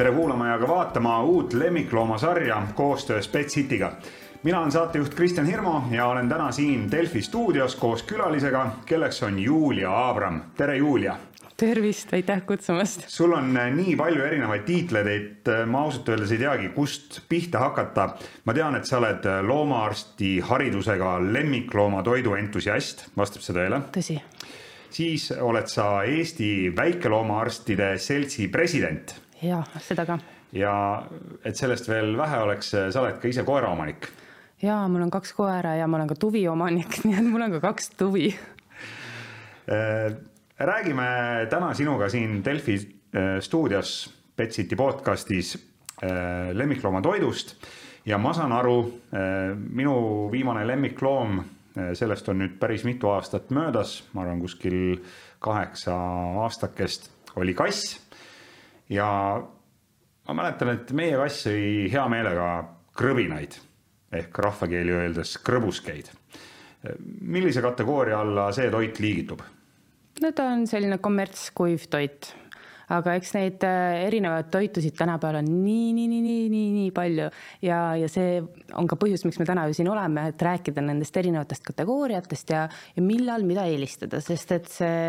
tere kuulama ja ka vaatama uut lemmikloomasarja koostöös Pet Cityga. mina olen saatejuht Kristjan Hirmu ja olen täna siin Delfi stuudios koos külalisega, kelleks on Julia Abram. tere, Julia tervist, aitäh kutsumast. sul on äh, nii palju erinevaid tiitleid, et äh, ma ausalt öeldes ei teagi, kust pihta hakata. ma tean, et sa oled äh, loomaarsti haridusega lemmikloomatoidu entusiast, vastab see tõele? tõsi. siis oled sa Eesti Väikeloomaarstide Seltsi president. Ja, seda ka. ja et sellest veel vähe oleks, sa oled ka ise koeraomanik. ja mul on kaks koera ja ma olen ka tuviomanik, nii et mul on ka kaks tuvi räägime täna sinuga siin Delfi äh, stuudios Petsiti podcastis lemmikloomatoidust ja ma saan aru, minu viimane lemmikloom, sellest on nüüd päris mitu aastat möödas, ma arvan, kuskil kaheksa aastakest oli kass. Ja ma mäletan, et meie kass sõi hea meelega krõbinaid ehk rahvakeeli öeldes krõbuskeid. millise kategooria alla see toit liigitub? no ta on selline kommertskuiv toit, aga eks neid äh, erinevaid toitusid tänapäeval on nii, nii, nii, nii, nii, nii palju ja, ja see on ka põhjus, miks me täna ju siin oleme, et rääkida nendest erinevatest kategooriatest ja, ja millal mida eelistada, sest et see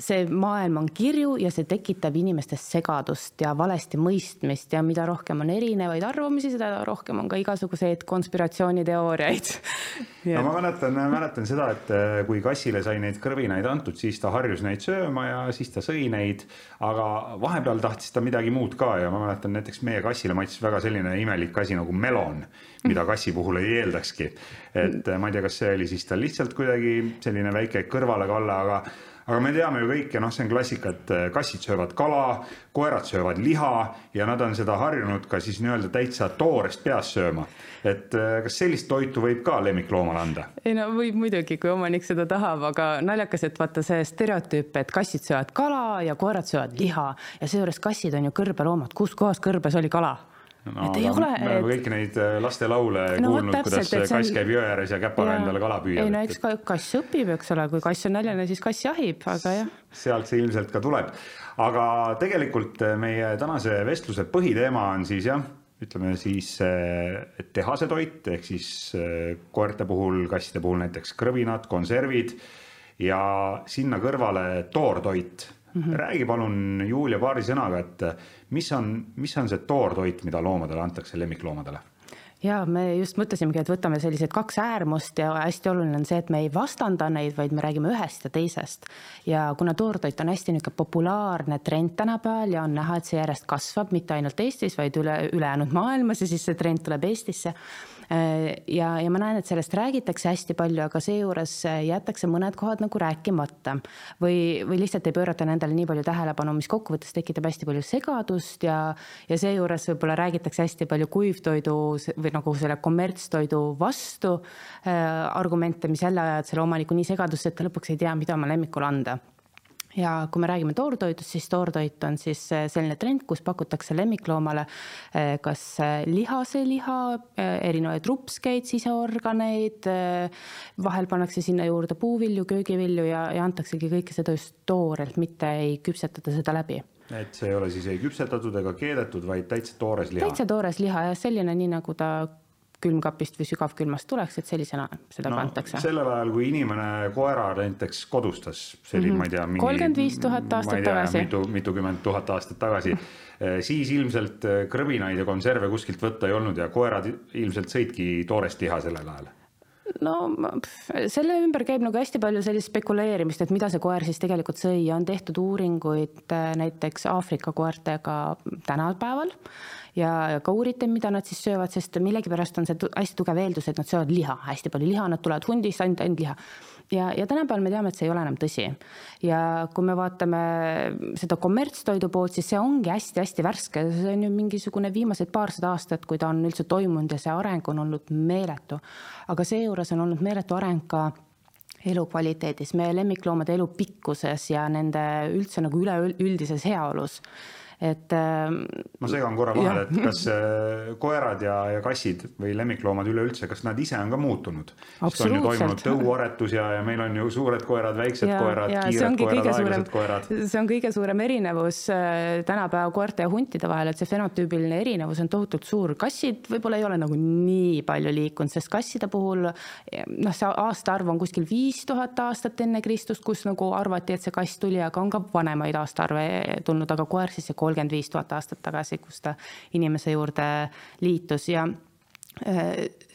see maailm on kirju ja see tekitab inimestes segadust ja valesti mõistmist ja mida rohkem on erinevaid arvamusi, seda rohkem on ka igasuguseid konspiratsiooniteooriaid no ma mäletan, mäletan seda, et äh, kui kassile sai neid kõrvinaid antud, siis ta harjus neid sööma ja siis ta sõi neid. aga vahepeal tahtis ta midagi muud ka ja ma mäletan näiteks meie kassile maitses väga selline imelik asi nagu melon, mida kassi puhul ei eeldakski. et äh, ma ei tea, kas see oli siis tal lihtsalt kuidagi selline väike kõrvalekalle, aga aga me teame ju kõike, noh, see on klassika, et äh, kassid söövad kala, koerad söövad liha ja nad on seda harjunud ka siis nii-öelda täitsa toorest peast sööma. et äh, kas sellist toitu võib ka lemmikloomale anda? ei no võib muidugi, kui omanik seda tahab, aga naljakas, et vaata see stereotüüp, et kassid söövad kala ja koerad söövad liha ja seejuures kassid on ju kõrbeloomad, kus kohas kõrbes oli kala no, et ei ole. me oleme et... kõiki neid äh, lastelaule no, kuulnud, kuidas kass on... käib jõe ääres ja käpaga ja... endale kala püüab. ei no eks ka kass õpib, eks ole, kui kass on näljane, siis kass jahib, aga jah. sealt see ilmselt ka tuleb. aga tegelikult äh, meie tänase vestluse põhiteema on siis jah, ütleme siis äh, tehase toit ehk siis koerte puhul, kasside puhul näiteks krõbinad, konservid ja sinna kõrvale toortoit mm. -hmm. räägi palun, Julia, paari sõnaga, et mis on, mis on see toortoit, mida loomadele antakse, lemmikloomadele? ja me just mõtlesimegi, et võtame sellised kaks äärmust ja hästi oluline on see, et me ei vastanda neid, vaid me räägime ühest ja teisest. ja kuna toortoit on hästi niisugune populaarne trend tänapäeval ja on näha, et see järjest kasvab, mitte ainult Eestis, vaid üle, ülejäänud maailmas ja siis see trend tuleb Eestisse ja, ja ma näen, et sellest räägitakse hästi palju, aga seejuures äh, jäetakse mõned kohad nagu rääkimata. või, või lihtsalt ei pöörata nendele nii palju tähelepanu, mis kokkuvõttes tekitab hästi palju segadust ja, ja seejuures võib-olla räägitakse hästi palju kuivtoidu või nagu selle kommertstoidu vastu äh, argumente, mis jälle ajavad selle omaniku nii segadusse, et ta lõpuks ei tea, mida oma lemmikule anda ja kui me räägime toortoidust, siis toortoit on siis äh, selline trend, kus pakutakse lemmikloomale äh, kas äh, lihaseliha, erinevaid rupskeid, siseorganeid, vahel pannakse sinna juurde puuvilju, köögivilju ja, ja antaksegi kõike seda just toorelt, mitte ei küpsetata seda läbi et see ei ole siis ei küpsetatud ega keedetud, vaid täitsa toores liha? täitsa toores liha ja selline, nii nagu ta külmkapist või sügavkülmast tuleks, et sellisena seda no, kantakse. sellel ajal, kui inimene koera näiteks kodustas, see oli mm, -hmm. ma ei tea. kolmkümmend viis tuhat aastat tagasi. mitu, mitukümmend tuhat aastat tagasi eh, siis ilmselt eh, krõbinaid ja konserve kuskilt võtta ei olnud ja koerad ilmselt sõidki toorest liha sellel ajal no selle ümber käib nagu hästi palju sellist spekuleerimist, et mida see koer siis tegelikult sõi ja on tehtud uuringuid äh, näiteks Aafrika koertega tänapäeval ja ka uuriti, mida nad siis söövad, sest millegipärast on see hästi tugev eeldus, et nad söövad liha, hästi palju liha, nad tulevad hundist ainult, ainult liha ja, ja tänapäeval me teame, et see ei ole enam tõsi. ja kui me vaatame seda kommertstoidu poolt, siis see ongi hästi-hästi värske, see on ju mingisugune viimased paarsada aastat, kui ta on üldse toimunud ja see areng on olnud meeletu. aga seejuures on olnud meeletu areng ka elukvaliteedis, meie lemmikloomade elu pikkuses ja nende üldse nagu üleüldises heaolus et. ma segan korra vahele, et kas koerad ja, ja kassid või lemmikloomad üleüldse, kas nad ise on ka muutunud? sest on ju toimunud tõuaretus ja, ja meil on ju suured koerad, väiksed ja, koerad, kiired koerad, aeglased koerad. see on kõige suurem erinevus tänapäeva koerte ja huntide vahel, et see fenotüübiline erinevus on tohutult suur. kassid võib-olla ei ole nagu nii palju liikunud, sest kasside puhul noh, see aastaarv on kuskil viis tuhat aastat enne Kristust, kus nagu arvati, et see kass tuli, aga on ka vanemaid aastaarve tulnud, aga koer siis see kolmkümmend viis tuhat aastat tagasi, kus ta inimese juurde liitus. Ja äh,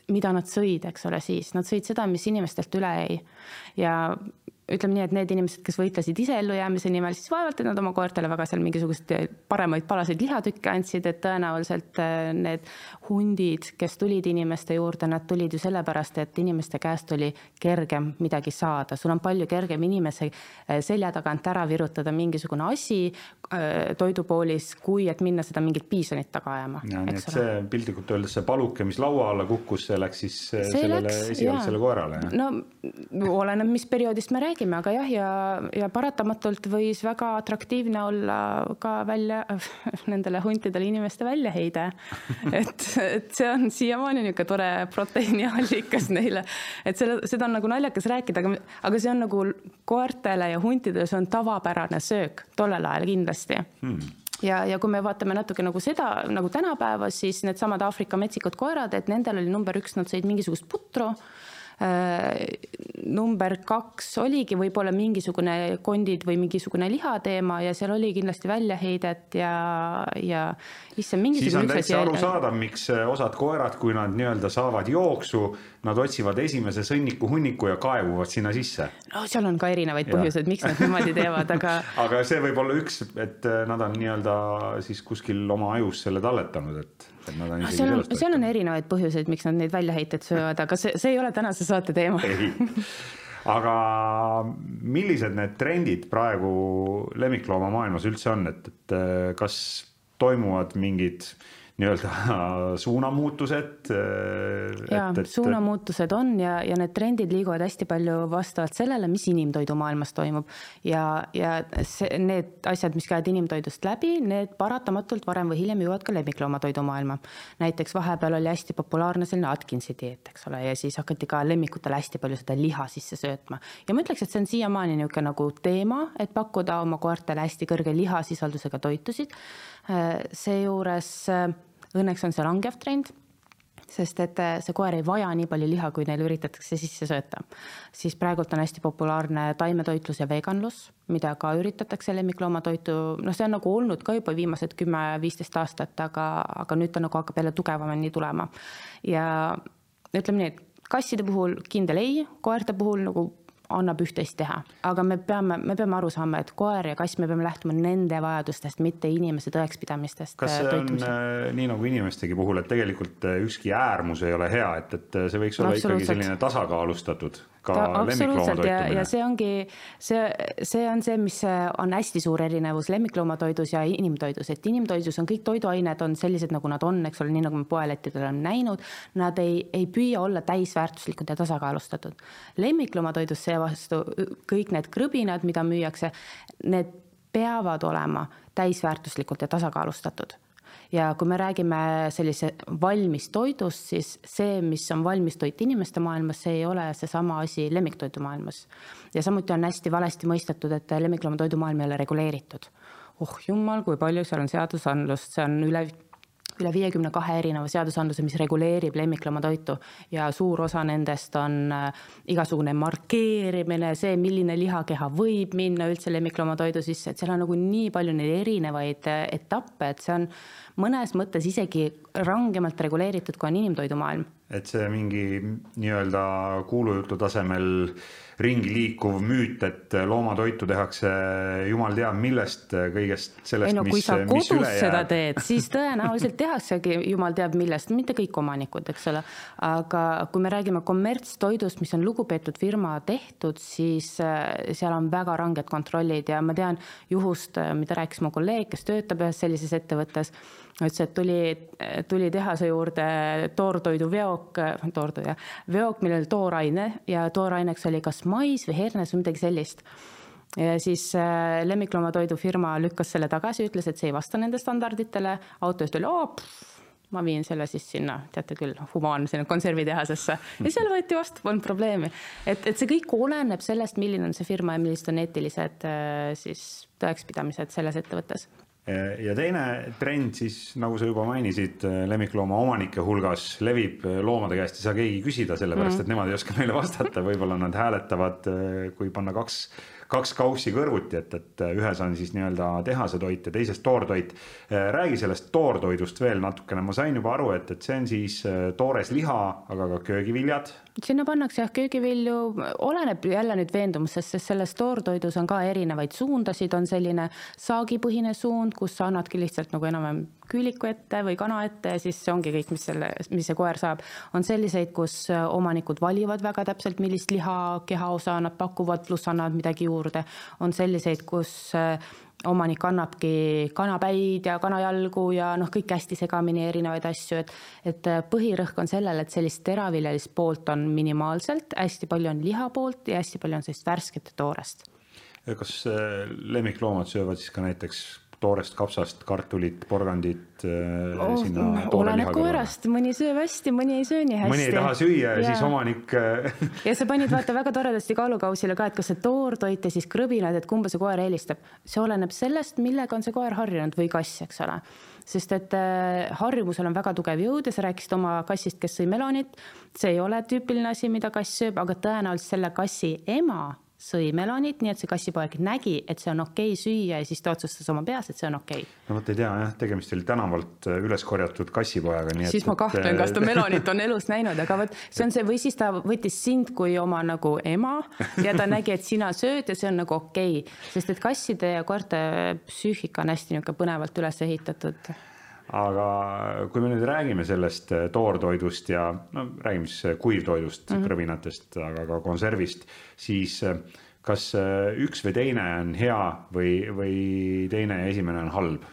mida nad sõid, eks ole, siis? Nad sõid seda, mis inimestelt üle jäi. Ja ütleme nii, et need inimesed, kes võitlesid ise ellujäämise nimel, siis vaevalt, et nad oma koertele väga seal mingisuguseid paremaid palaseid lihatükke andsid, et tõenäoliselt äh, need hundid, kes tulid inimeste juurde, nad tulid ju sellepärast, et inimeste käest oli kergem midagi saada. sul on palju kergem inimese äh, selja tagant ära virutada mingisugune asi toidupoolis, kui et minna seda mingit piisonit taga ajama. ja nii, et see piltlikult öeldes see paluke, mis laua alla kukkus, see läks siis see sellele esialgsele koerale? no oleneb, mis perioodist me räägime räägime, aga jah, ja, ja paratamatult võis väga atraktiivne olla ka välja nendele huntidele inimeste väljaheide. et, et see on siiamaani niisugune tore proteiiniallikas neile, et selle, seda on nagu naljakas rääkida, aga, aga see on nagu koertele ja huntidele, see on tavapärane söök tollel ajal kindlasti. Hmm. Ja, ja kui me vaatame natuke nagu seda nagu tänapäeva, siis needsamad Aafrika metsikud koerad, et nendel oli number üks, nad sõid mingisugust putru. Äh, number kaks oligi võib-olla mingisugune kondid või mingisugune lihateema ja seal oli kindlasti väljaheidet ja, ja issand, mingisugune. siis on täitsa arusaadav, miks äh, osad koerad, kui nad nii-öelda saavad jooksu, nad otsivad esimese sõnniku hunniku ja kaevuvad sinna sisse. no seal on ka erinevaid põhjuseid, miks nad niimoodi teevad, aga aga see võib olla üks, et äh, nad on nii-öelda siis kuskil oma ajus selle talletanud, et on isegi seal on, seal on erinevaid põhjuseid, miks nad neid väljaheiteid söövad, aga see, see ei ole tänase saate teema. aga millised need trendid praegu lemmikloomamaailmas üldse on, et, et kas toimuvad mingid äh, nii-öelda suunamuutused. Ja et, et... suunamuutused on ja, ja need trendid liiguvad hästi palju vastavalt sellele, mis inimtoidumaailmas toimub. ja, ja see, need asjad, mis käivad inimtoidust läbi, need paratamatult varem või hiljem jõuavad ka lemmikloomatoidumaailma. näiteks vahepeal oli hästi populaarne selline Atkinsi dieet, eks ole, ja siis hakati ka lemmikutele hästi palju seda liha sisse söötma. ja ma ütleks, et see on siiamaani niisugune nagu teema, et pakkuda oma koertele hästi kõrge lihasisaldusega toitusid. Seejuures Õnneks on see langev trend sest et äh, see koer ei vaja nii palju liha, kui neile üritatakse sisse sööta. siis praegult on hästi populaarne taimetoitlus ja veganlus, mida ka üritatakse lemmikloomatoitu, noh, see on nagu olnud ka juba viimased kümme-viisteist aastat, aga, aga nüüd ta nagu hakkab jälle tugevamini tulema. ja ütleme nii, et kasside puhul kindel ei, koerte puhul nagu annab üht-teist teha, aga me peame, me peame aru saama, et koer ja kass, me peame lähtuma nende vajadustest, mitte inimese tõekspidamistest. kas see on äh, nii nagu inimestegi puhul, et tegelikult äh, ükski äärmus ei ole hea, et, et see võiks olla no, ikkagi selline tasakaalustatud? Absoluutselt ja, ja see ongi, see, see on see, mis on hästi suur erinevus lemmikloomatoidus ja inimtoidus, et inimtoidus on kõik toiduained on sellised, nagu nad on, eks ole, nii nagu me poelettidel oleme näinud. Nad ei, ei püüa olla täisväärtuslikud ja tasakaalustatud. lemmikloomatoidus seevastu kõik need krõbinad, mida müüakse, need peavad olema täisväärtuslikult ja tasakaalustatud ja kui me räägime sellise valmistoidust, siis see, mis on valmistoit inimeste maailmas, see ei ole seesama asi lemmiktoidu maailmas. ja samuti on hästi valesti mõistetud, et lemmikloomatoidu maailm ei ole reguleeritud. oh jumal, kui palju seal on seadusandlust, see on üle üle viiekümne kahe erineva seadusandluse, mis reguleerib lemmikloomatoitu ja suur osa nendest on äh, igasugune markeerimine, see, milline lihakeha võib minna üldse lemmikloomatoidu sisse, et seal on nagu nii palju neid erinevaid äh, etappe, et see on mõnes mõttes isegi rangemalt reguleeritud, kui on inimtoidumaailm. et see mingi nii-öelda kuulujutu tasemel ringi liikuv müüt, et loomatoitu tehakse jumal teab millest, kõigest sellest, no, mis, mis üle jääb. seda teed, siis tõenäoliselt tehaksegi jumal teab millest, mitte kõik omanikud, eks ole. aga kui me räägime kommertstoidust, mis on lugupeetud firma tehtud, siis äh, seal on väga ranged kontrollid ja ma tean juhust, äh, mida rääkis mu kolleeg, kes töötab ühes sellises ettevõttes ütles, et tuli, tuli tehase juurde toortoiduveok, toortoidu jah, veok, millel tooraine ja tooraineks oli kas mais või hernes või midagi sellist. ja siis äh, lemmikloomatoidufirma lükkas selle tagasi, ütles, et see ei vasta nende standarditele, autojuht oli, oo, ma viin selle siis sinna, teate küll, humaan sinna konservitehasesse ja seal võeti vastu, polnud probleemi. et, et see kõik oleneb sellest, milline on see firma ja millised on eetilised äh, siis tõekspidamised selles ettevõttes ja teine trend siis, nagu sa juba mainisid, lemmiklooma omanike hulgas levib loomade käest ei saa keegi küsida, sellepärast mm. et nemad ei oska meile vastata, võib-olla nad hääletavad, kui panna kaks kaks kaussi kõrvuti, et, et ühes on siis nii-öelda tehase toit ja teises toortoit. räägi sellest toortoidust veel natukene, ma sain juba aru, et, et see on siis toores liha, aga ka köögiviljad. Sinna pannakse jah köögivilju, oleneb jälle nüüd veendumusest, sest selles toortoidus on ka erinevaid suundasid, on selline saagipõhine suund, kus sa annadki lihtsalt nagu enam-vähem küüliku ette või kana ette ja siis see ongi kõik, mis selle, mis see koer saab. on selliseid, kus äh, omanikud valivad väga täpselt, millist liha, kehaosa nad pakuvad, pluss annavad midagi juurde. On selliseid, kus äh, omanik annabki kanapäid ja kanajalgu ja noh, kõik hästi segamini erinevaid asju, et et äh, põhirõhk on sellel, et sellist teraviljalist poolt on minimaalselt, hästi palju on liha poolt ja hästi palju on sellist värsket ja toorest. kas äh, lemmikloomad söövad siis ka näiteks toorest kapsast, kartulit, porgandit äh, oh, sinna oleneb koerast, mõni sööb hästi, mõni ei söö nii hästi. mõni ei taha süüa ja siis omanik äh, ja sa panid vaata väga toredasti kaalukausile ka, et kas see toortoit ja siis krõbinad, et kumba see koer eelistab. see oleneb sellest, millega on see koer harjunud või kass, eks ole. sest et äh, harjumusel on väga tugev jõud ja sa rääkisid oma kassist, kes sõi melonit. see ei ole tüüpiline asi, mida kass sööb, aga tõenäoliselt selle kassi ema sõi melonit, nii et see kassipoeg nägi, et see on okei okay süüa ja siis ta otsustas oma peas, et see on okei okay.. no vot ei tea jah, tegemist oli tänavalt äh, üles korjatud kassipojaga, nii et. siis ma kahtlen, kas ta melonit on elus näinud, aga vot see on see või siis ta võttis sind kui oma nagu ema ja ta nägi, et sina sööd ja see on nagu okei okay., sest et kasside ja koerte psüühika on hästi niisugune põnevalt üles ehitatud aga kui me nüüd räägime sellest äh, toortoidust ja no räägime siis kuivtoidust mm, -hmm. krõbinatest, aga ka konservist, siis äh, kas äh, üks või teine on hea või, või teine ja esimene on halb?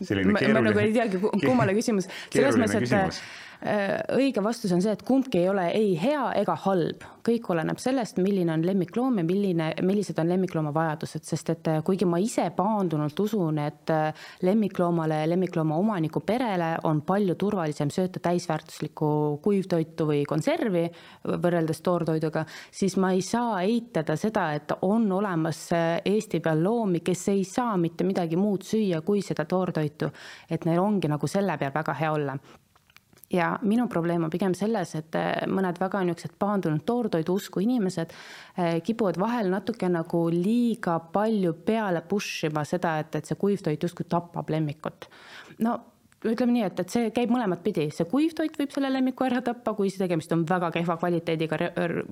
selline keeruline. ma nagu ei teagi, kummale küsimus. selles mõttes, et Äh, õige vastus on see, et kumbki ei ole ei hea ega halb, kõik oleneb sellest, milline on lemmikloom ja milline, millised on lemmiklooma vajadused, sest et äh, kuigi ma ise paandunult usun, et äh, lemmikloomale ja lemmiklooma omaniku perele on palju turvalisem sööta täisväärtuslikku kuivtoitu või konservi võrreldes toortoiduga, siis ma ei saa eitada seda, et on olemas Eesti peal loomi, kes ei saa mitte midagi muud süüa kui seda toortoitu. et neil ongi nagu selle peal väga hea olla ja minu probleem on pigem selles, et äh, mõned väga niisugused paandunud toortoidu usku inimesed äh, kipuvad vahel natuke nagu liiga palju peale push ima seda, et, et see kuivtoit justkui tapab lemmikut. no ütleme nii, et, et see käib mõlemat pidi, see kuivtoit võib selle lemmiku ära tappa, kui see tegemist on väga kehva kvaliteediga re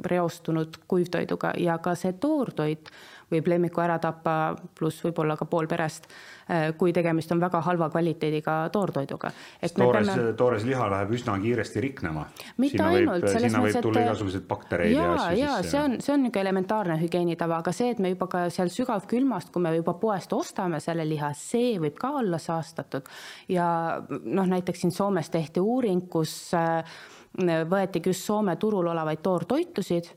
reostunud kuivtoiduga ja ka see toortoit võib lemmiku ära tappa, pluss võib-olla ka pool perest, äh, kui tegemist on väga halva kvaliteediga toortoiduga. toores peame..., toores liha läheb üsna kiiresti riknema. mitte ainult, selles mõttes, et. tulla igasuguseid baktereid ja, ja asju. ja see on, see on niisugune elementaarne hügieenitava, aga see, et me juba ka seal sügavkülmast, kui me juba poest ostame selle liha, see võib ka olla saastatud. ja noh, näiteks siin Soomes tehti uuring, kus äh, võetigi just Soome turul olevaid toortoitusid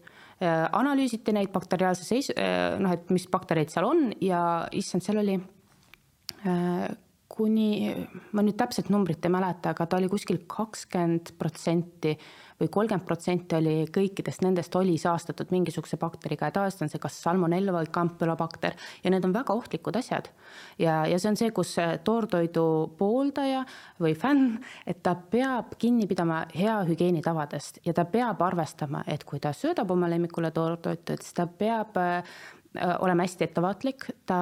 analüüsiti neid bakteriaalse seis-, äh, noh, et mis baktereid seal on ja issand, seal oli äh, kuni, ma nüüd täpset numbrit ei mäleta, aga ta oli kuskil kakskümmend protsenti või kolmkümmend protsenti oli kõikidest nendest oli saastatud mingisuguse bakteriga ja tavaliselt on see kas salmonella või campylobakter ja need on väga ohtlikud asjad. ja, ja see on see, kus toortoidu pooldaja või fänn, et ta peab kinni pidama hea hügieenitavadest ja ta peab arvestama, et kui ta söödab oma lemmikule toortoitu, et siis ta peab äh, olema hästi ettevaatlik, ta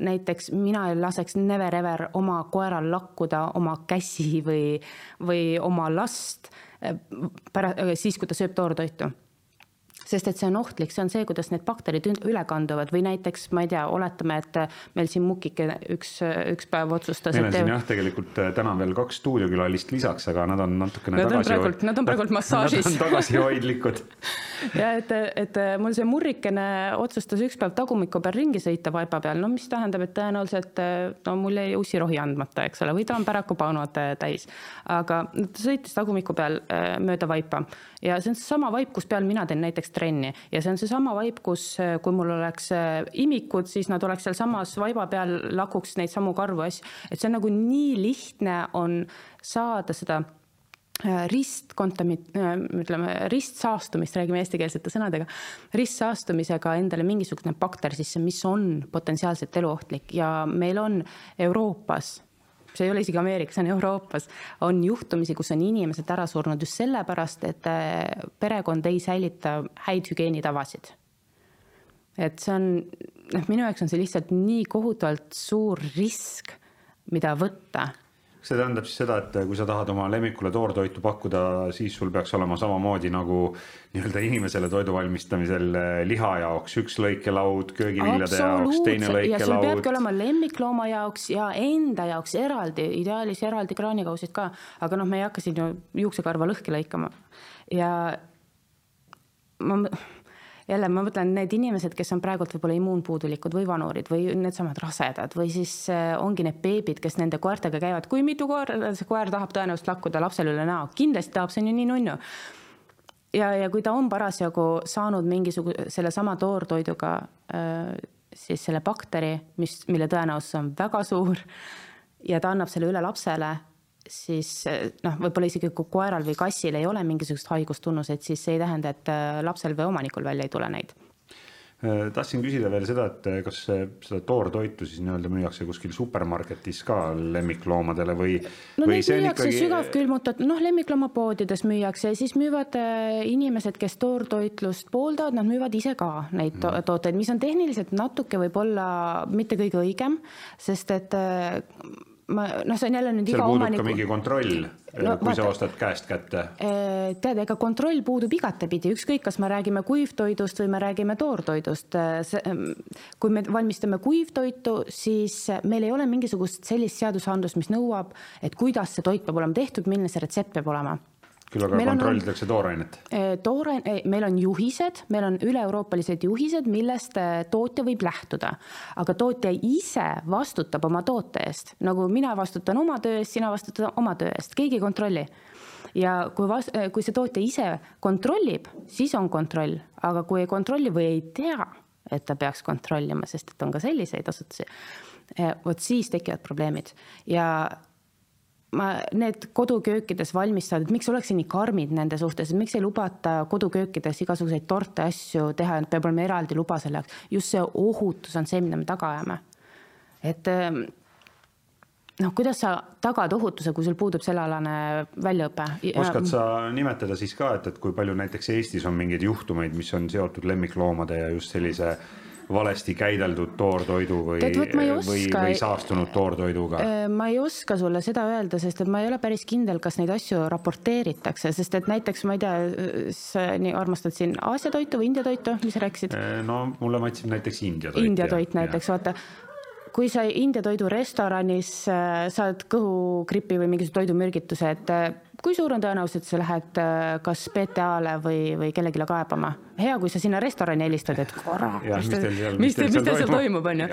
näiteks, mina ei laseks never ever oma koeral lakkuda oma käsi või, või oma last pära-, siis, kui ta sööb toortoitu sest et see on ohtlik, see on see, kuidas need bakterid üle kanduvad või näiteks ma ei tea, oletame, et meil siin Mukike üks, üks päev otsustas. meil on siin jah, tegelikult äh, täna veel kaks stuudiokülalist lisaks, aga nad on natukene nad tagasi. Nad on praegult massaažis. Nad on tagasihoidlikud ja et, et mul see murrikene otsustas üks päev tagumiku peal ringi sõita vaipa peal, no mis tähendab, et tõenäoliselt no mul jäi ussirohi andmata, eks ole, või ta on päraku paanud täis. aga ta sõitis tagumiku peal äh, mööda vaipa ja see on seesama vaip, kus peal mina teen näiteks trenni. Ja see on seesama vaip, kus, kui mul oleks imikud, siis nad oleks sealsamas vaiba peal, lakuks neid samu karvu asju, et see on nagu nii lihtne on saada seda ristkontami-, ütleme ristsaastumist, räägime eestikeelsete sõnadega, ristsaastumisega endale mingisugune bakter sisse, mis on potentsiaalselt eluohtlik. Ja meil on Euroopas see ei ole isegi Ameerikas, see on Euroopas, on juhtumisi, kus on inimesed ära surnud just sellepärast, et äh, perekond ei säilita häid hügieenitavasid. et see on, noh, minu jaoks on see lihtsalt nii kohutavalt suur risk, mida võtta see tähendab siis seda, et kui sa tahad oma lemmikule toortoitu pakkuda, siis sul peaks olema samamoodi nagu nii-öelda inimesele toidu valmistamisel eh, liha jaoks üks lõikelaud, köögiviljade jaoks teine lõikelaud. ja sul peabki olema lemmiklooma jaoks ja enda jaoks eraldi, ideaalis eraldi kraanikausid ka, aga noh, me ei hakka siin ju juuksekarva lõhki lõikama ja ma jälle ma mõtlen, need inimesed, kes on praegult võib-olla immuunpuudulikud või vanurid või needsamad rasedad või siis äh, ongi need beebid, kes nende koertega käivad, kui mitu koera see koer tahab tõenäoliselt lakkuda lapsele üle näo, kindlasti tahab, see on ju nii nunnu. ja, ja kui ta on parasjagu saanud mingisuguse sellesama toortoiduga äh, siis selle bakteri, mis, mille tõenäosus on väga suur ja ta annab selle üle lapsele siis noh, võib-olla isegi kui koeral või kassil ei ole mingisugust haigustunnuseid, siis see ei tähenda, et äh, lapsel või omanikul välja ei tule neid. Äh, tahtsin küsida veel seda, et äh, kas seda toortoitu siis nii-öelda müüakse kuskil supermarketis ka lemmikloomadele või? no või neid müüakse ikkagi... sügavkülmutatud, noh, lemmikloomapoodides müüakse ja siis müüvad inimesed, kes toortoitlust pooldavad, nad müüvad ise ka neid to mm. tooteid, mis on tehniliselt natuke võib-olla mitte kõige õigem, sest et ma noh, see on jälle nüüd seal iga omaniku. mingi kontroll no,, kui vaata, sa ostad käest kätte. Eh, tead, ega kontroll puudub igatepidi, ükskõik, kas me räägime kuivtoidust või me räägime toortoidust. Eh, kui me valmistame kuivtoitu, siis meil ei ole mingisugust sellist seadusandlust, mis nõuab, et kuidas see toit peab olema tehtud, milline see retsept peab olema küll aga kontrollitakse toorainet. Eh, toore, meil on juhised, meil on üle-euroopalised juhised, millest eh, tootja võib lähtuda. aga tootja ise vastutab oma toote eest, nagu mina vastutan oma töö eest, sina vastutad oma töö eest, keegi ei kontrolli. ja kui vas-, eh, kui see tootja ise kontrollib, siis on kontroll, aga kui ei kontrolli või ei tea, et ta peaks kontrollima, sest et on ka selliseid asutusi, vot siis tekivad probleemid ja ma, need koduköökides valmistavad, et miks ollakse nii karmid nende suhtes, et miks ei lubata koduköökides igasuguseid torte, asju teha, et peab olema eraldi luba selle jaoks. just see ohutus on see, mida me taga ajame. et ehm, noh, kuidas sa tagad ohutuse, kui sul puudub sellealane väljaõpe? oskad sa nimetada siis ka, et, et kui palju näiteks Eestis on mingeid juhtumeid, mis on seotud lemmikloomade ja just sellise valesti käideldud toortoidu või, või, või saastunud toortoiduga? Äh, ma ei oska sulle seda öelda, sest et ma ei ole päris kindel, kas neid asju raporteeritakse, sest et näiteks ma ei tea, sa nii armastad siin Aasia toitu või India toitu, mis sa rääkisid? Äh, no mulle maitseb näiteks India toit. India toit näiteks, vaata kui sa India toidu restoranis äh, saad kõhugripi või mingisuguse toidumürgituse, et kui suur on tõenäosus, et sa lähed äh, kas PTA-le või, või kellelegi kaebama? hea, kui sa sinna restorani helistad, et kurat, mis teil mis teil seal toimub, on ju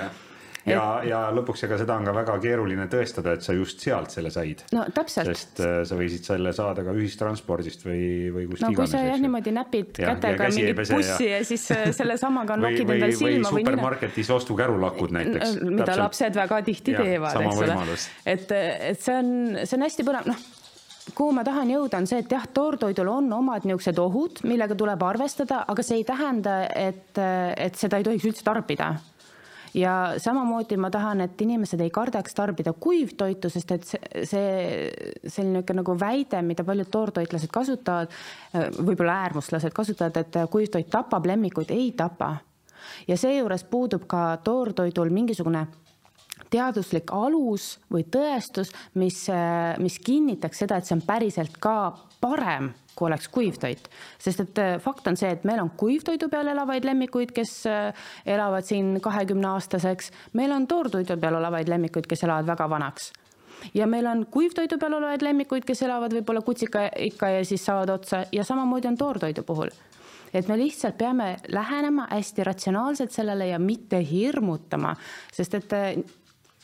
ja, ja lõpuks, ega seda on ka väga keeruline tõestada, et sa just sealt selle said. no täpselt. sest äh, sa võisid selle saada ka ühistranspordist või, või kust no, iganes. no kui sa jah niimoodi näpid ja, kätega ja mingit bussi ja, ja siis äh, selle samaga nokid endal silma või, või supermarketis ostujärulakud näiteks. mida täpselt. lapsed väga tihti ja, teevad, eks ole. et, et see on, see on hästi põnev, noh kuhu ma tahan jõuda, on see, et jah, toortoidul on omad niisugused ohud, millega tuleb arvestada, aga see ei tähenda, et, et seda ei tohiks üldse tarbida ja samamoodi ma tahan, et inimesed ei kardaks tarbida kuivtoitu, sest et see, see selline nagu väide, mida paljud toortoitlased kasutavad, võib-olla äärmuslased kasutavad, et kuivtoit tapab lemmikuid, ei tapa. ja seejuures puudub ka toortoidul mingisugune teaduslik alus või tõestus, mis, mis kinnitaks seda, et see on päriselt ka parem, kui oleks kuivtoit. sest et äh, fakt on see, et meil on kuivtoidu peal elavaid lemmikuid, kes äh, elavad siin kahekümne aastaseks, meil on toortoidu peal olevaid lemmikuid, kes elavad väga vanaks. Ja meil on kuivtoidu peal olevaid lemmikuid, kes elavad võib-olla kutsika ikka ja siis saavad otsa. Ja samamoodi on toortoidu puhul. Et me lihtsalt peame lähenema hästi ratsionaalselt sellele ja mitte hirmutama, sest et äh,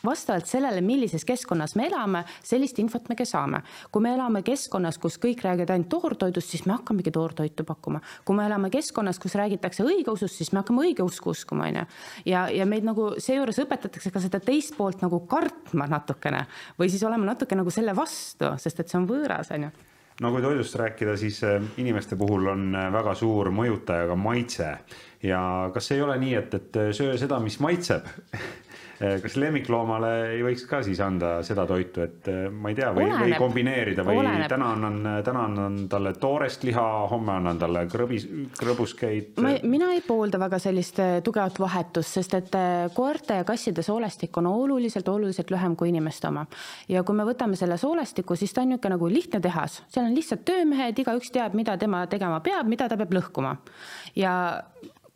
vastavalt sellele, millises keskkonnas me elame, sellist infot me ka saame. kui me elame keskkonnas, kus kõik räägivad ainult toortoidust, siis me hakkamegi toortoitu pakkuma. kui me elame keskkonnas, kus räägitakse õigeusust, siis me hakkame õigeusku uskuma, on ju. ja, ja meid nagu seejuures õpetatakse ka seda teist poolt nagu kartma natukene või siis olema natuke nagu selle vastu, sest et see on võõras, on ju no kui toidust rääkida, siis äh, inimeste puhul on äh, väga suur mõjutaja ka maitse ja kas ei ole nii, et, et söö seda, mis maitseb kas lemmikloomale ei võiks ka siis anda seda toitu, et eh, ma ei tea, või, või kombineerida või oleneb. täna annan, täna annan talle toorest liha, homme annan talle krõbis, krõbuskeid? mina ei poolda väga sellist eh, tugevat vahetust, sest et koerte ja kasside soolestik on oluliselt, oluliselt lühem kui inimeste oma. ja kui me võtame selle soolestiku, siis ta on niisugune nagu lihtne tehas, seal on lihtsalt töömehed, igaüks teab, mida tema tegema peab, mida ta peab lõhkuma. ja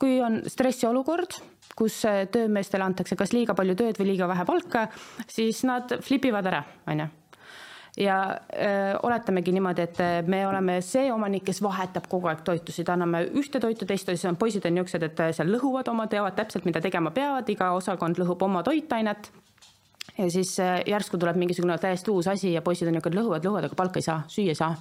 kui on stressiolukord kus töömeestele antakse kas liiga palju tööd või liiga vähe palka, siis nad flipivad ära, on ju ja öö, oletamegi niimoodi, et me oleme see omanik, kes vahetab kogu aeg toitusid, anname ühte toitu, teist toitu, siis on poisid on niisugused, et seal lõhuvad oma, teavad täpselt, mida tegema peavad, iga osakond lõhub oma toitainet. ja siis järsku tuleb mingisugune täiesti uus asi ja poisid on niisugused lõhuvad, lõhuvad, aga palka ei saa, süüa ei saa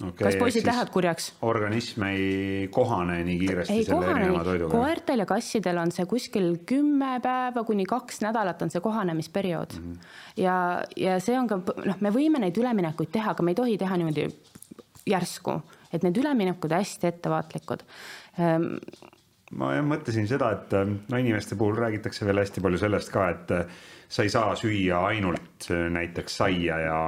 okay,. kas poisid lähevad kurjaks? organism ei kohane nii kiiresti ei selle kohane, erineva toiduga? koertel ja kassidel on see kuskil kümme päeva kuni kaks nädalat on see kohanemisperiood mm. -hmm. ja, ja see on ka, noh, me võime neid üleminekuid teha, aga me ei tohi teha niimoodi järsku, et need üleminekud hästi ettevaatlikud ähm, ma mõtlesin seda, et no inimeste puhul räägitakse veel hästi palju sellest ka, et sa ei saa süüa ainult äh, näiteks saia ja,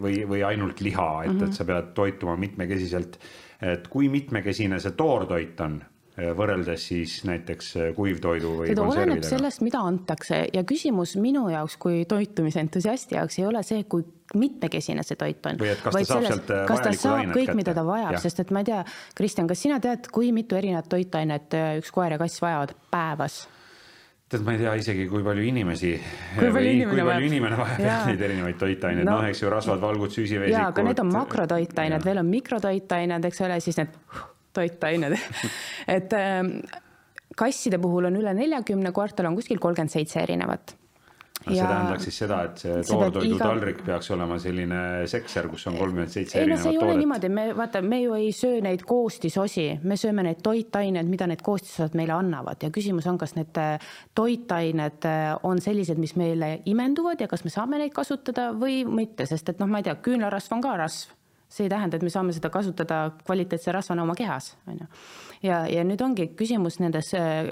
või, või ainult liha, et mm, -hmm. et sa pead toituma mitmekesiselt. et kui mitmekesine see toortoit on äh, võrreldes siis näiteks äh, kuivtoidu või seda oleneb sellest, mida antakse ja küsimus minu jaoks kui toitumisentusiasti jaoks ei ole see, kui mitmekesine see toit on. või et kas ta saab selles, sealt kas ta saab kõik, mida ta vajab, sest et ma ei tea, Kristjan, kas sina tead, kui mitu erinevat toitainet üks koer ja kass vajavad päevas? Tead, ma ei tea isegi, kui palju inimesi kui palju, inimene, vajab. neid erinevaid toitaineid no,, noh, eks ju, rasvad, valgud, süsiveesikud. jaa, aga need on makrotoitained, veel on mikrotoitained, eks ole, siis need toitained. Et äh, kasside puhul on üle neljakümne, koertel on kuskil kolmkümmend seitse erinevat see tähendaks siis seda, et see toortoidu iga... taldrik peaks olema selline sekser, kus on kolmkümmend seitse erinevat toodet. ei no see ei ole niimoodi, me vaata, me ju ei söö neid koostisosi, me sööme neid toitained, mida need koostisosad meile annavad ja küsimus on, kas need äh, toitained äh, on sellised, mis meile imenduvad ja kas me saame neid kasutada või mitte, sest et noh, ma ei tea, küünlarasv on ka rasv see ei tähenda, et me saame seda kasutada kvaliteetse rasvana oma kehas, on ju. ja, ja nüüd ongi küsimus nendes äh,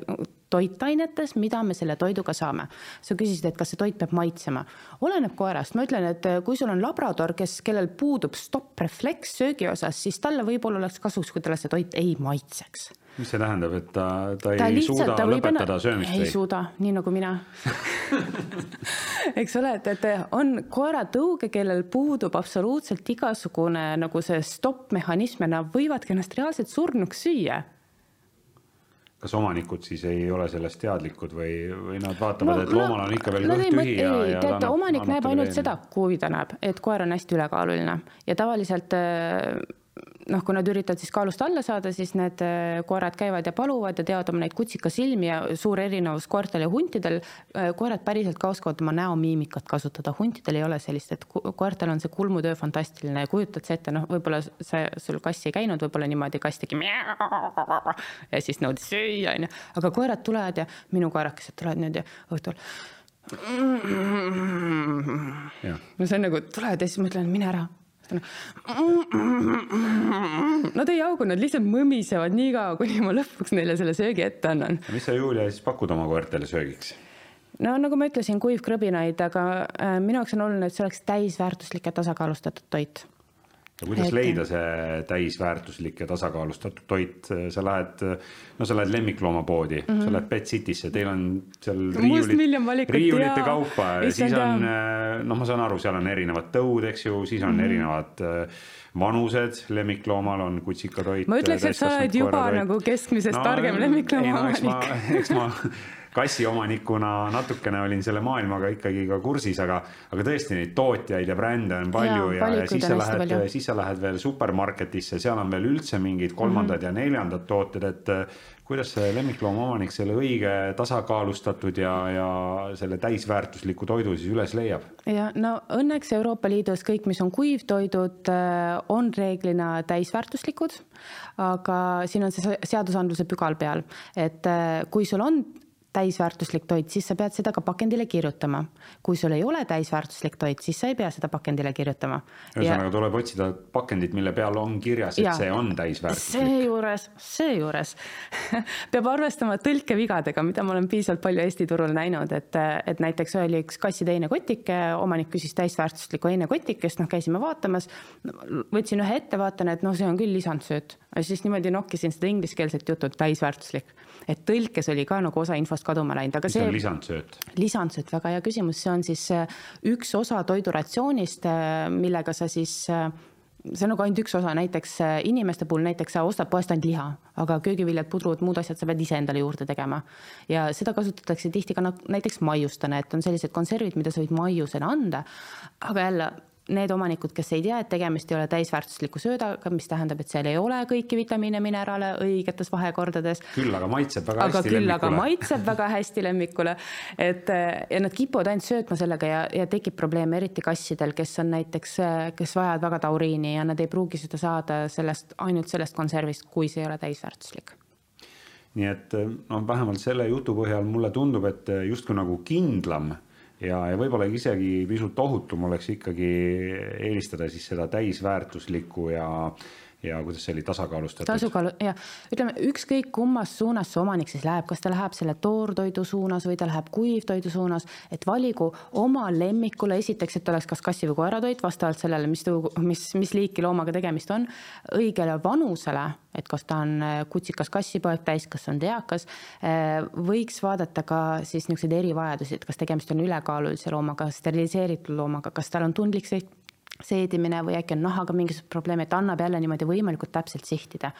toitainetes, mida me selle toiduga saame. sa küsisid, et kas see toit peab maitsema. oleneb koerast, ma ütlen, et äh, kui sul on labrador, kes, kellel puudub stopp-refleks söögi osas, siis talle võib-olla oleks kasuks, kui talle see toit ei maitseks. mis see tähendab, et ta, ta ei ta lihtsalt, suuda ta lõpetada enne... söömist või? ei suuda, nii nagu mina eks ole, et, et on koeratõuge, kellel puudub absoluutselt igasugune nagu see stopp-mehhanism ja nad võivadki ennast reaalselt surnuks süüa kas omanikud siis ei ole sellest teadlikud või, või nad vaatavad no,, et loomal on ikka veel kõht tühi ja, ja tead, annab, omanik näeb ainult veel. seda, kui ta näeb, et koer on hästi ülekaaluline ja tavaliselt äh, noh, kui nad üritavad siis kaalust alla saada, siis need äh, koerad käivad ja paluvad ja teevad oma neid kutsikasilmi ja suur erinevus koertel ja huntidel. Äh, koerad päriselt ka oskavad oma näomiimikat kasutada, huntidel ei ole sellist, et koertel on see kulmutöö fantastiline ja kujutad sa ette, noh, võib-olla see sul kass ei käinud, võib-olla niimoodi kass tegi ja siis nõudis süüa, onju, aga koerad tulevad ja minu koerakesed tulevad nüüd ja õhtul. No see on nagu tulevad ja siis ma ütlen, mine ära Nad ei jaugu, nad lihtsalt mõmisevad nii kaua, kuni ma lõpuks neile selle söögi ette annan. mis sa, Julia, siis pakud oma koertele söögiks? no nagu ma ütlesin, kuivkrõbinaid, aga äh, minu jaoks on oluline, et see oleks täisväärtuslik ja tasakaalustatud toit ja kuidas et... leida see täisväärtuslik ja tasakaalustatud toit, sa lähed, no sa lähed lemmikloomapoodi mm, -hmm. sa lähed Pet City'sse, teil on seal riiulid, riiulite kaupa, siis on, noh, ma saan aru, seal on erinevad tõud, eks ju, siis on mm -hmm. erinevad äh, vanused, lemmikloomal on kutsikatoit. ma ütleks, et sa oled juba toit. nagu keskmisest no, targem lemmiklooma omanik no,. eks ma, eks ma kassiomanikuna natukene olin selle maailmaga ikkagi ka kursis, aga, aga tõesti neid tootjaid ja brände on palju ja, ja, ja siis sa lähed, siis sa lähed veel supermarketisse, seal on veel üldse mingid kolmandad mm -hmm. ja neljandad tooted, et kuidas see lemmikloomaomanik selle õige tasakaalustatud ja, ja selle täisväärtusliku toidu siis üles leiab? ja no õnneks Euroopa Liidus kõik, mis on kuivtoidud, äh, on reeglina täisväärtuslikud, aga siin on see seadusandluse pügal peal, et äh, kui sul on täisväärtuslik toit, siis sa pead seda ka pakendile kirjutama. kui sul ei ole täisväärtuslik toit, siis sa ei pea seda pakendile kirjutama. ühesõnaga tuleb otsida pakendit, mille peal on kirjas, et ja, see on täisväärtuslik. seejuures, seejuures peab arvestama tõlkevigadega, mida ma olen piisavalt palju Eesti turul näinud, et, et näiteks oli üks kassiteine kotike, omanik küsis täisväärtuslikku heinekotikest, noh, käisime vaatamas, võtsin ühe ette, vaatan, et noh, see on küll lisandsööt. siis niimoodi nokkisin seda ingliskeelset juttu, täisväärtuslik et tõlkes oli ka nagu osa infost kaduma läinud, aga mis see. lisandsööt? lisandsööt, väga hea küsimus, see on siis äh, üks osa toiduratsioonist, äh, millega sa siis äh, see on nagu ainult üks osa, näiteks inimeste puhul näiteks sa ostad poest ainult liha, aga köögiviljad, pudrud, muud asjad sa pead ise endale juurde tegema. ja seda kasutatakse tihti ka näiteks maiustena, et on sellised konservid, mida sa võid maiusena anda. aga jälle need omanikud, kes ei tea, et tegemist ei ole täisväärtusliku söödaga, mis tähendab, et seal ei ole kõiki vitamiine, mineraale õigetes vahekordades. küll aga maitseb väga aga hästi küll lemmikule. aga maitseb väga hästi lemmikule. et ja nad kipuvad ainult söötma sellega ja, ja tekib probleeme eriti kassidel, kes on näiteks, kes vajavad väga tauriini ja nad ei pruugi seda saada sellest, ainult sellest konservist, kui see ei ole täisväärtuslik nii et noh, vähemalt selle jutu põhjal mulle tundub, et justkui nagu kindlam ja, ja võib-olla isegi pisut ohutum oleks ikkagi eelistada siis seda täisväärtuslikku ja ja kuidas see oli tasakaalustatud? tasakaalu ja ütleme, ükskõik kummas suunas see omanik siis läheb, kas ta läheb selle toortoidu suunas või ta läheb kuivtoidu suunas, et valigu oma lemmikule esiteks, et oleks kas kassi või koeratoit vastavalt sellele, mis, mis, mis liiki loomaga tegemist on, õigele vanusele, et kas ta on äh, kutsikas kassipoeg, täiskasvanud eakas, äh, võiks vaadata ka siis niisuguseid erivajadusi, et kas tegemist on ülekaalulise loomaga, steriliseeritud loomaga, kas tal on tundlik seedimine või äkki on nahaga mingisugused probleemid, annab jälle niimoodi võimalikult täpselt sihtida.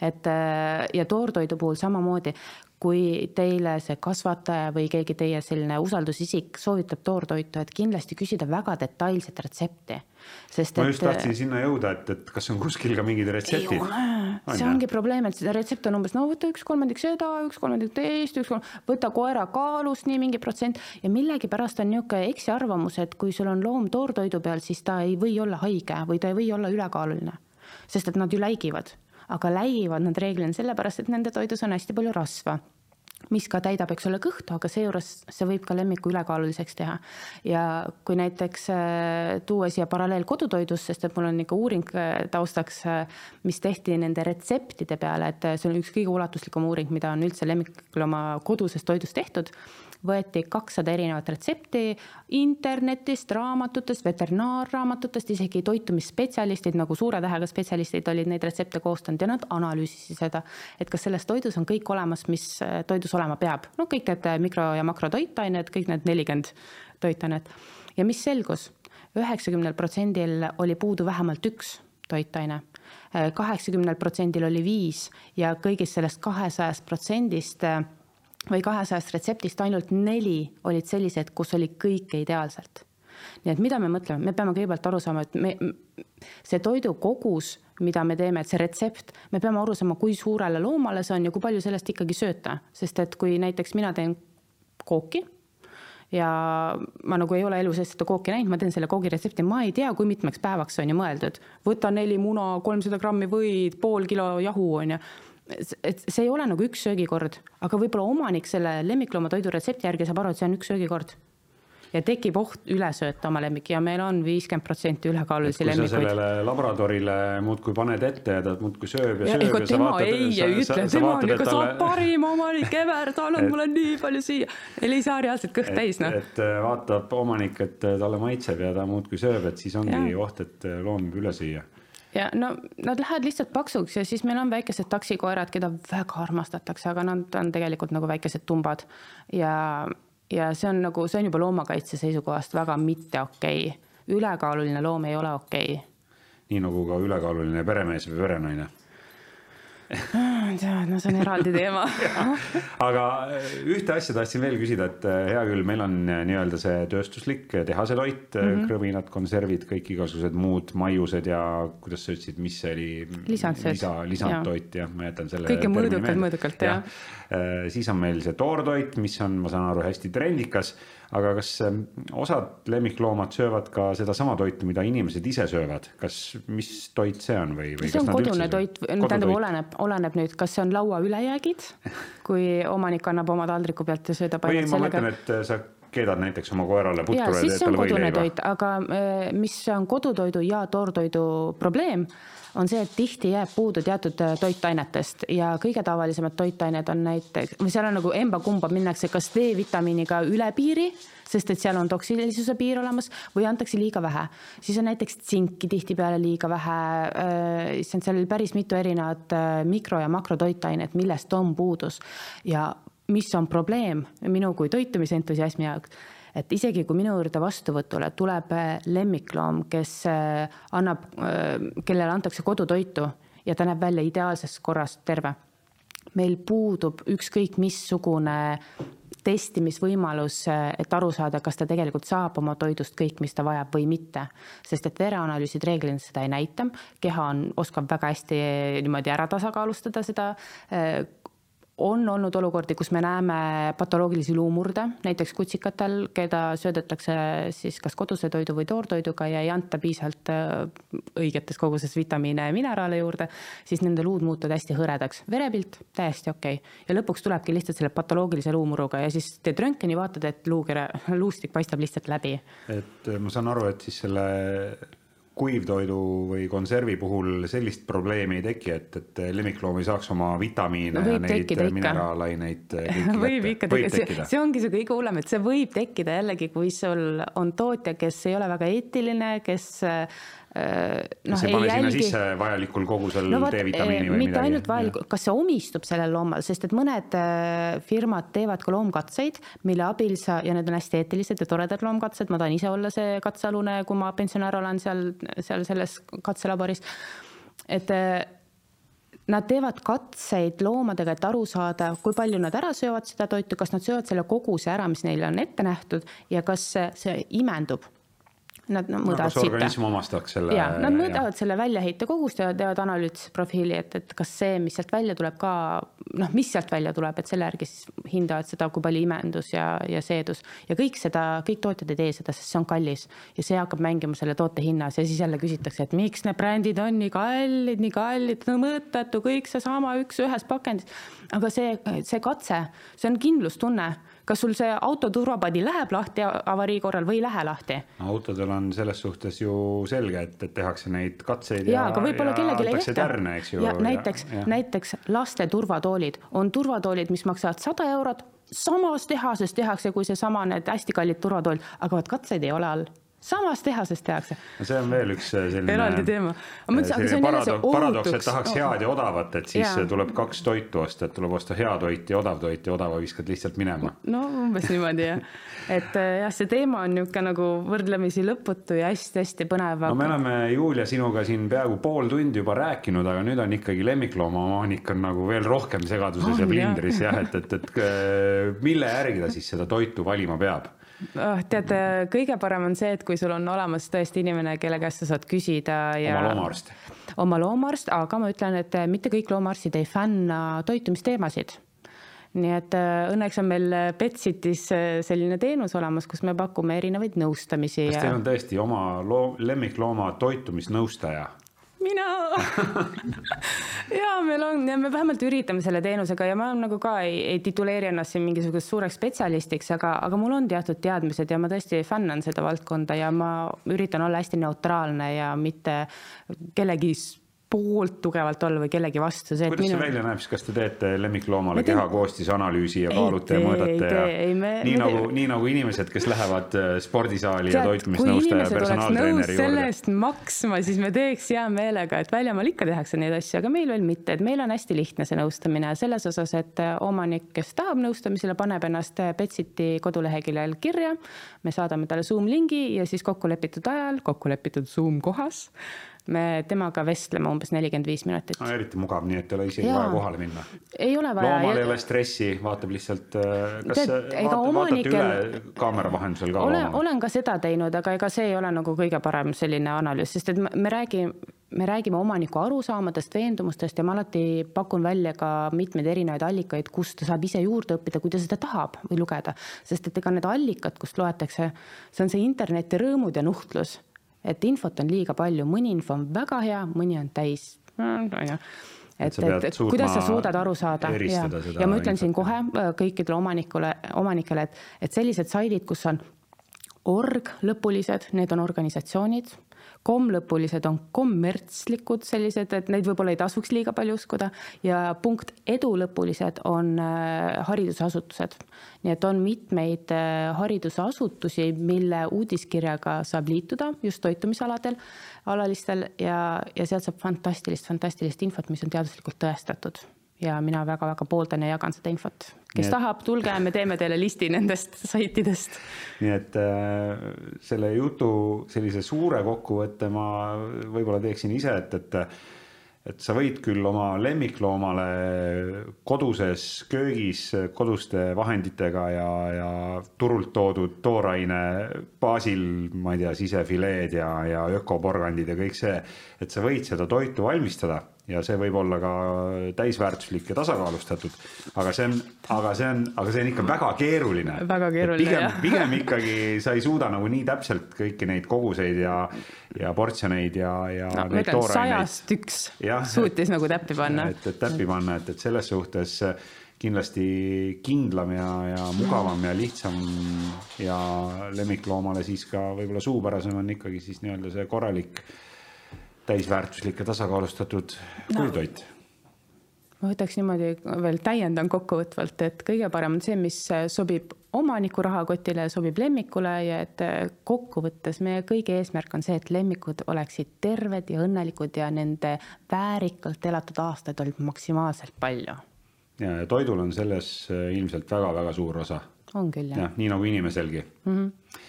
et äh, ja toortoidu puhul samamoodi, kui teile see kasvataja või keegi teie selline usaldusisik soovitab toortoitu, et kindlasti küsida väga detailset retsepti. sest ma just et, tahtsin sinna jõuda, et, et kas on kuskil ka mingid retseptid? ei ole, see ongi probleem, et seda retsept on umbes no võta üks kolmandik seda, üks kolmandik teist, üks kolmandik, võta koera kaalust nii mingi protsent ja millegipärast on niisugune eksiarvamus, et kui sul on loom toortoidu peal, siis ta ei või olla haige või ta ei või olla ülekaaluline. sest et nad ju läigivad aga läigivad nad reeglina sellepärast, et nende toidus on hästi palju rasva mis ka täidab, eks ole, kõhtu, aga seejuures see võib ka lemmiku ülekaaluliseks teha. ja kui näiteks äh, tuua siia paralleel kodutoidust, sest et mul on ikka uuring äh, taustaks, äh, mis tehti nende retseptide peale, et see on üks kõige ulatuslikum uuring, mida on üldse lemmiklooma kodusest toidust tehtud võeti kakssada erinevat retsepti internetist, raamatutest, veterinaarraamatutest, isegi toitumisspetsialistid nagu suure tähega spetsialistid olid neid retsepte koostanud ja nad analüüsisid seda, et kas selles toidus on kõik olemas, mis äh, toidus olema peab. no kõik need äh, mikro- ja makrotoitained, kõik need nelikümmend toitainet ja mis selgus, üheksakümnel protsendil oli puudu vähemalt üks toitaine. Äh, kaheksakümnel protsendil oli viis ja kõigist sellest kahesajast protsendist või kahesajast retseptist ainult neli olid sellised, kus oli kõike ideaalselt. nii et mida me mõtleme, me peame kõigepealt aru saama, et me, see toidu kogus, mida me teeme, et see retsept, me peame aru saama, kui suurele loomale see on ja kui palju sellest ikkagi sööta, sest et kui näiteks mina teen kooki ja ma nagu ei ole elu sees seda kooki näinud, ma teen selle koogiretsepti, ma ei tea, kui mitmeks päevaks see on ju mõeldud. võta neli muna, kolmsada grammi võid, pool kilo jahu on ju et see ei ole nagu üks söögikord, aga võib-olla omanik selle lemmikloomatoidu retsepti järgi saab aru, et see on üks söögikord ja tekib oht üle sööta oma lemmiki ja meil on viiskümmend protsenti ülekaalulisi lemmikuid. sellele labradorile muudkui paned ette ja ta muudkui sööb ja, ja sööb sa vaatad. ei ütle, tema on ikka talle... parim omanik ever, ta annab mulle nii palju süüa. Neil ei saa reaalselt kõht täis, noh. et vaatab omanik, et talle maitseb ja ta muudkui sööb, et siis ongi ja. oht, et loom võib üle süüa ja no nad lähevad lihtsalt paksuks ja siis meil on väikesed taksikoerad, keda väga armastatakse, aga nad on tegelikult nagu väikesed tumbad. ja, ja see on nagu, see on juba loomakaitse seisukohast väga mitte okei. Okay.. ülekaaluline loom ei ole okei. Okay.. nii nagu ka ülekaaluline peremees või perenaine no see on eraldi teema aga äh, ühte asja tahtsin veel küsida, et äh, hea küll, meil on äh, nii-öelda see tööstuslik tehase toit mm, -hmm. krõbinad, konservid, kõik igasugused muud maiused ja kuidas sa ütlesid, mis see oli? lisandsed. lisa, lisandtoit jah, ma jätan selle. kõike mõõdukalt, mõõdukalt jah ja.. siis on meil see toortoit, mis on, ma saan aru, hästi trendikas aga kas ähm, osad lemmikloomad söövad ka sedasama toitu, mida inimesed ise söövad, kas, mis toit see on või, või? see on kodune toit, tähendab, oleneb, oleneb nüüd, kas see on laua ülejäägid, kui omanik annab oma taldriku pealt ja söödab ainult sellega. ma mõtlen, et äh, sa keedad näiteks oma koerale putru ja, teed talle võileiva. aga äh, mis on kodutoidu ja toortoidu probleem on see, et tihti jääb puudu teatud äh, toitainetest ja kõige tavalisemad toitained on näiteks, või seal on nagu emba-kumba minnakse kas D-vitamiiniga üle piiri, sest et seal on toksilisuse piir olemas või antakse liiga vähe. siis on näiteks tsinki tihtipeale liiga vähe äh,, issand, seal oli päris mitu erinevat äh, mikro- ja makrotoitainet, millest on puudus ja mis on probleem minu kui toitumisentusiasmi jaoks et isegi kui minu juurde vastuvõtule tuleb äh, lemmikloom, kes äh, annab, äh, kellele antakse kodutoitu ja ta näeb välja ideaalses korras terve. meil puudub ükskõik missugune testimisvõimalus, et aru saada, kas ta tegelikult saab oma toidust kõik, mis ta vajab või mitte. sest et vereanalüüsid reeglina seda ei näita, keha on, oskab väga hästi niimoodi ära tasakaalustada seda on olnud olukordi, kus me näeme patoloogilisi luumurde, näiteks kutsikatel, keda söödetakse siis kas koduse toidu või toortoiduga ja ei anta piisavalt äh, õigetes koguses vitamiine ja mineraale juurde, siis nende luud muutuvad hästi hõredaks. verepilt täiesti okei okay. ja lõpuks tulebki lihtsalt selle patoloogilise luumuruga ja siis teed röntgeni, vaatad, et luukere, luustik paistab lihtsalt läbi. et äh, ma saan aru, et siis selle kuivtoidu või konservi puhul sellist probleemi ei teki, et, et lemmikloom ei saaks oma vitamiine no, ja neid mineraalaineid võib ikka tekkida, see ongi see kõige hullem, et see võib tekkida jällegi, kui sul on tootja, kes ei ole väga eetiline, kes Äh, noh, ei jälgi. vajalikul kogusel no, D-vitamiini või mitte midagi. ainult vajalikul, kas see omistub sellel loomal, sest et mõned äh, firmad teevad ka loomkatseid, mille abil sa, ja need on hästi eetilised ja toredad loomkatsed, ma tahan ise olla see katsealune, kui ma pensionär olen seal, seal selles katselaboris. et äh, Nad teevad katseid loomadega, et aru saada, kui palju nad ära söövad seda toitu, kas nad söövad selle koguse ära, mis neile on ette nähtud ja kas see imendub Nad no, mõõdavad sitta. organism omastaks selle. ja, nad mõõdavad ja. selle väljaheite kogust ja teevad analüüsprofiili, et, et kas see, mis sealt välja tuleb ka, noh, mis sealt välja tuleb, et selle järgi siis hindavad seda, kui palju imendus ja, ja seedus. ja kõik seda, kõik tootjad ei tee seda, sest see on kallis ja see hakkab mängima selle toote hinnas ja siis jälle küsitakse, et miks need brändid on nii kallid, nii kallid, no mõttetu, kõik seesama üks ühes pakendis. aga see, see katse, see on kindlustunne kas sul see auto turvapadi läheb lahti avarii korral või ei lähe lahti? autodel on selles suhtes ju selge, et, et tehakse neid katseid ja, ja, aga võib-olla kellelegi ei tehta. tärne, eks ju. näiteks, näiteks laste turvatoolid on turvatoolid, mis maksavad sada eurot, samas tehases tehakse kui seesama need hästi kallid turvatoolid, aga vot katseid ei ole all samas tehases tehakse. no see on veel üks äh, selline. eraldi teema. paradoks, paradoks, et tahaks head ja odavat, et siis ja. tuleb kaks toitu osta, et tuleb osta hea toit ja odav toit ja odava viskad lihtsalt minema. no umbes niimoodi jah, et äh, jah, see teema on niisugune nagu võrdlemisi lõputu ja hästi-hästi põnev. no me oleme Julia sinuga siin peaaegu pool tundi juba rääkinud, aga nüüd on ikkagi lemmikloomaomanik on nagu veel rohkem segaduses on, ja plindris jah, et, et, et äh, mille järgi ta siis seda toitu valima peab oh,? tead, kõige parem on see, et kui sul on olemas tõesti inimene, kelle käest sa saad küsida ja. oma loomaarst. oma loomaarst, aga ma ütlen, et mitte kõik loomaarstid ei fänna toitumisteemasid nii et äh, õnneks on meil Betsitis äh, selline teenus olemas, kus me pakume erinevaid nõustamisi. kas teil on tõesti oma loo, lemmiklooma toitumisnõustaja? Mina. Ja meil on ja me vähemalt üritame selle teenusega ja ma nagu ka ei, ei tituleeri ennast siin mingisuguseks suureks spetsialistiks, aga, aga mul on teatud teadmised ja ma tõesti fännan seda valdkonda ja ma üritan olla hästi neutraalne ja mitte kellegi poolt tugevalt olla või kellegi vastu. kuidas minu... see välja näeb, siis kas te teete lemmikloomale keha koostisanalüüsi ja kaalute ja mõõdate ja ei, me, nii me nagu, nii nagu inimesed, kes lähevad äh, spordisaali Tead, ja toitumisnõustaja ja personaaltreeneri juurde. selle eest maksma, siis me teeks hea meelega, et väljamaal ikka tehakse neid asju, aga meil veel mitte, et meil on hästi lihtne see nõustamine selles osas, et äh, omanik, kes tahab nõustamisele, paneb ennast Betsiti äh, koduleheküljel kirja. me saadame talle Zoom lingi ja siis kokkulepitud ajal, kokkulepitud Zoom kohas me temaga vestleme umbes nelikümmend viis minutit no,. eriti mugav, nii et ei ole isegi Jaa. vaja kohale minna. ei ole vaja. loomal ei ole stressi, vaatab lihtsalt, äh, kas Tead, ega vaata, omanikel- vaatate üle kaamera vahendusel ka olen, olen ka seda teinud, aga ega see ei ole nagu kõige parem selline analüüs, sest et me- me räägime, me räägime omaniku arusaamadest, veendumustest ja ma alati pakun välja ka mitmeid erinevaid allikaid, kust ta saab ise juurde õppida, kui ta seda tahab või lugeda. sest et ega need allikad, kust loetakse, see on see interneti rõõmud ja nuhtlus. Et infot on liiga palju, mõni info on väga hea, mõni on täis, on ju Et et, et, kuidas sa suudad aru saada? ja, ja ma ütlen siin infot. kohe äh, kõikidele omanikule, omanikele, et, et sellised saidid, kus on org lõpulised, need on organisatsioonid, kom lõpulised on kommertslikud sellised, et neid võib-olla ei tasuks liiga palju uskuda ja punkt edu lõpulised on äh, haridusasutused. nii et on mitmeid äh, haridusasutusi, mille uudiskirjaga saab liituda just toitumisaladel, alalistel ja, ja sealt saab fantastilist, fantastilist infot, mis on teaduslikult tõestatud ja mina väga-väga pooldan ja jagan seda infot. kes et- tahab, tulge, me teeme teile listi nendest saitidest. nii et äh, selle jutu sellise suure kokkuvõtte ma võib-olla teeksin ise, et, et et sa võid küll oma lemmikloomale koduses köögis koduste vahenditega ja, ja turult toodud tooraine baasil, ma ei tea, sisefileed ja, ja ökoporgandid ja kõik see, et sa võid seda toitu valmistada ja see võib olla ka täisväärtuslik ja tasakaalustatud, aga see on, aga see on, aga see on ikka väga keeruline. Väga keeruline, pigem, jah. pigem ikkagi sa ei suuda nagu nii täpselt kõiki neid koguseid ja, ja portsjoneid ja, ja no, ma ütlen, sajast üks Jah, suutis nagu täppi panna. et, et täppi panna, et, et selles suhtes kindlasti kindlam ja, ja mugavam ja lihtsam ja lemmikloomale siis ka võib-olla suupärasem on ikkagi siis nii-öelda see korralik täisväärtuslik ja tasakaalustatud puidutoit ma võtaks niimoodi veel täiendan kokkuvõtvalt, et kõige parem on see, mis sobib omaniku rahakotile, sobib lemmikule ja et kokkuvõttes meie kõigi eesmärk on see, et lemmikud oleksid terved ja õnnelikud ja nende väärikalt elatud aastaid olid maksimaalselt palju. ja, ja toidul on selles ilmselt väga-väga suur osa. on küll jah jah, nii nagu inimeselgi mm. -hmm.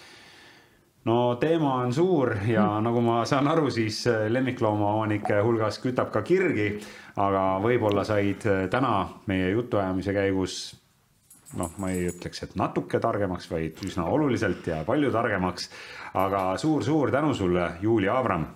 No teema on suur ja mm. nagu ma saan aru, siis lemmikloomaomanike hulgas kütab ka kirgi, aga võib-olla said täna meie jutuajamise käigus noh, ma ei ütleks, et natuke targemaks, vaid üsna oluliselt ja palju targemaks. aga suur-suur tänu sulle, Julia Abram.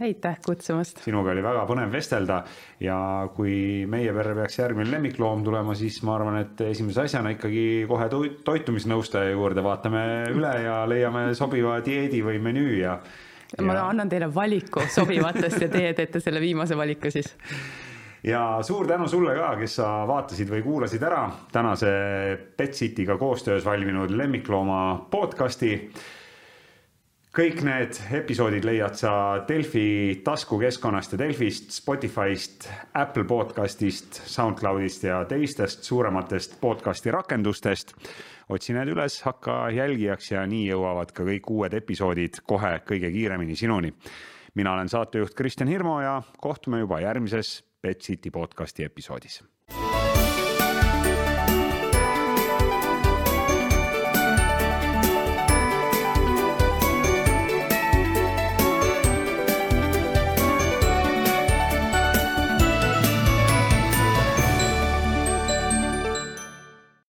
Aitäh kutsumast. sinuga oli väga põnev vestelda ja kui meie perre peaks järgmine lemmikloom tulema, siis ma arvan, et esimese asjana ikkagi kohe toitumisnõustaja juurde vaatame üle ja leiame sobiva dieedi või menüü ja, ja.... ma annan teile valiku sobivatest ja teie teete selle viimase valiku siis ja suur tänu sulle ka, kes sa vaatasid või kuulasid ära tänase Pet Cityga koostöös valminud lemmiklooma podcasti. Kõik need episoodid leiad sa Delfi taskukeskkonnast ja Delfist, Spotify'st, Apple podcast'ist, SoundCloud'ist ja teistest suurematest podcast'i rakendustest. otsi need üles, hakka jälgijaks ja nii jõuavad ka kõik uued episoodid kohe kõige kiiremini sinuni. mina olen saatejuht Kristjan Hirmu ja kohtume juba järgmises Pet City podcasti episoodis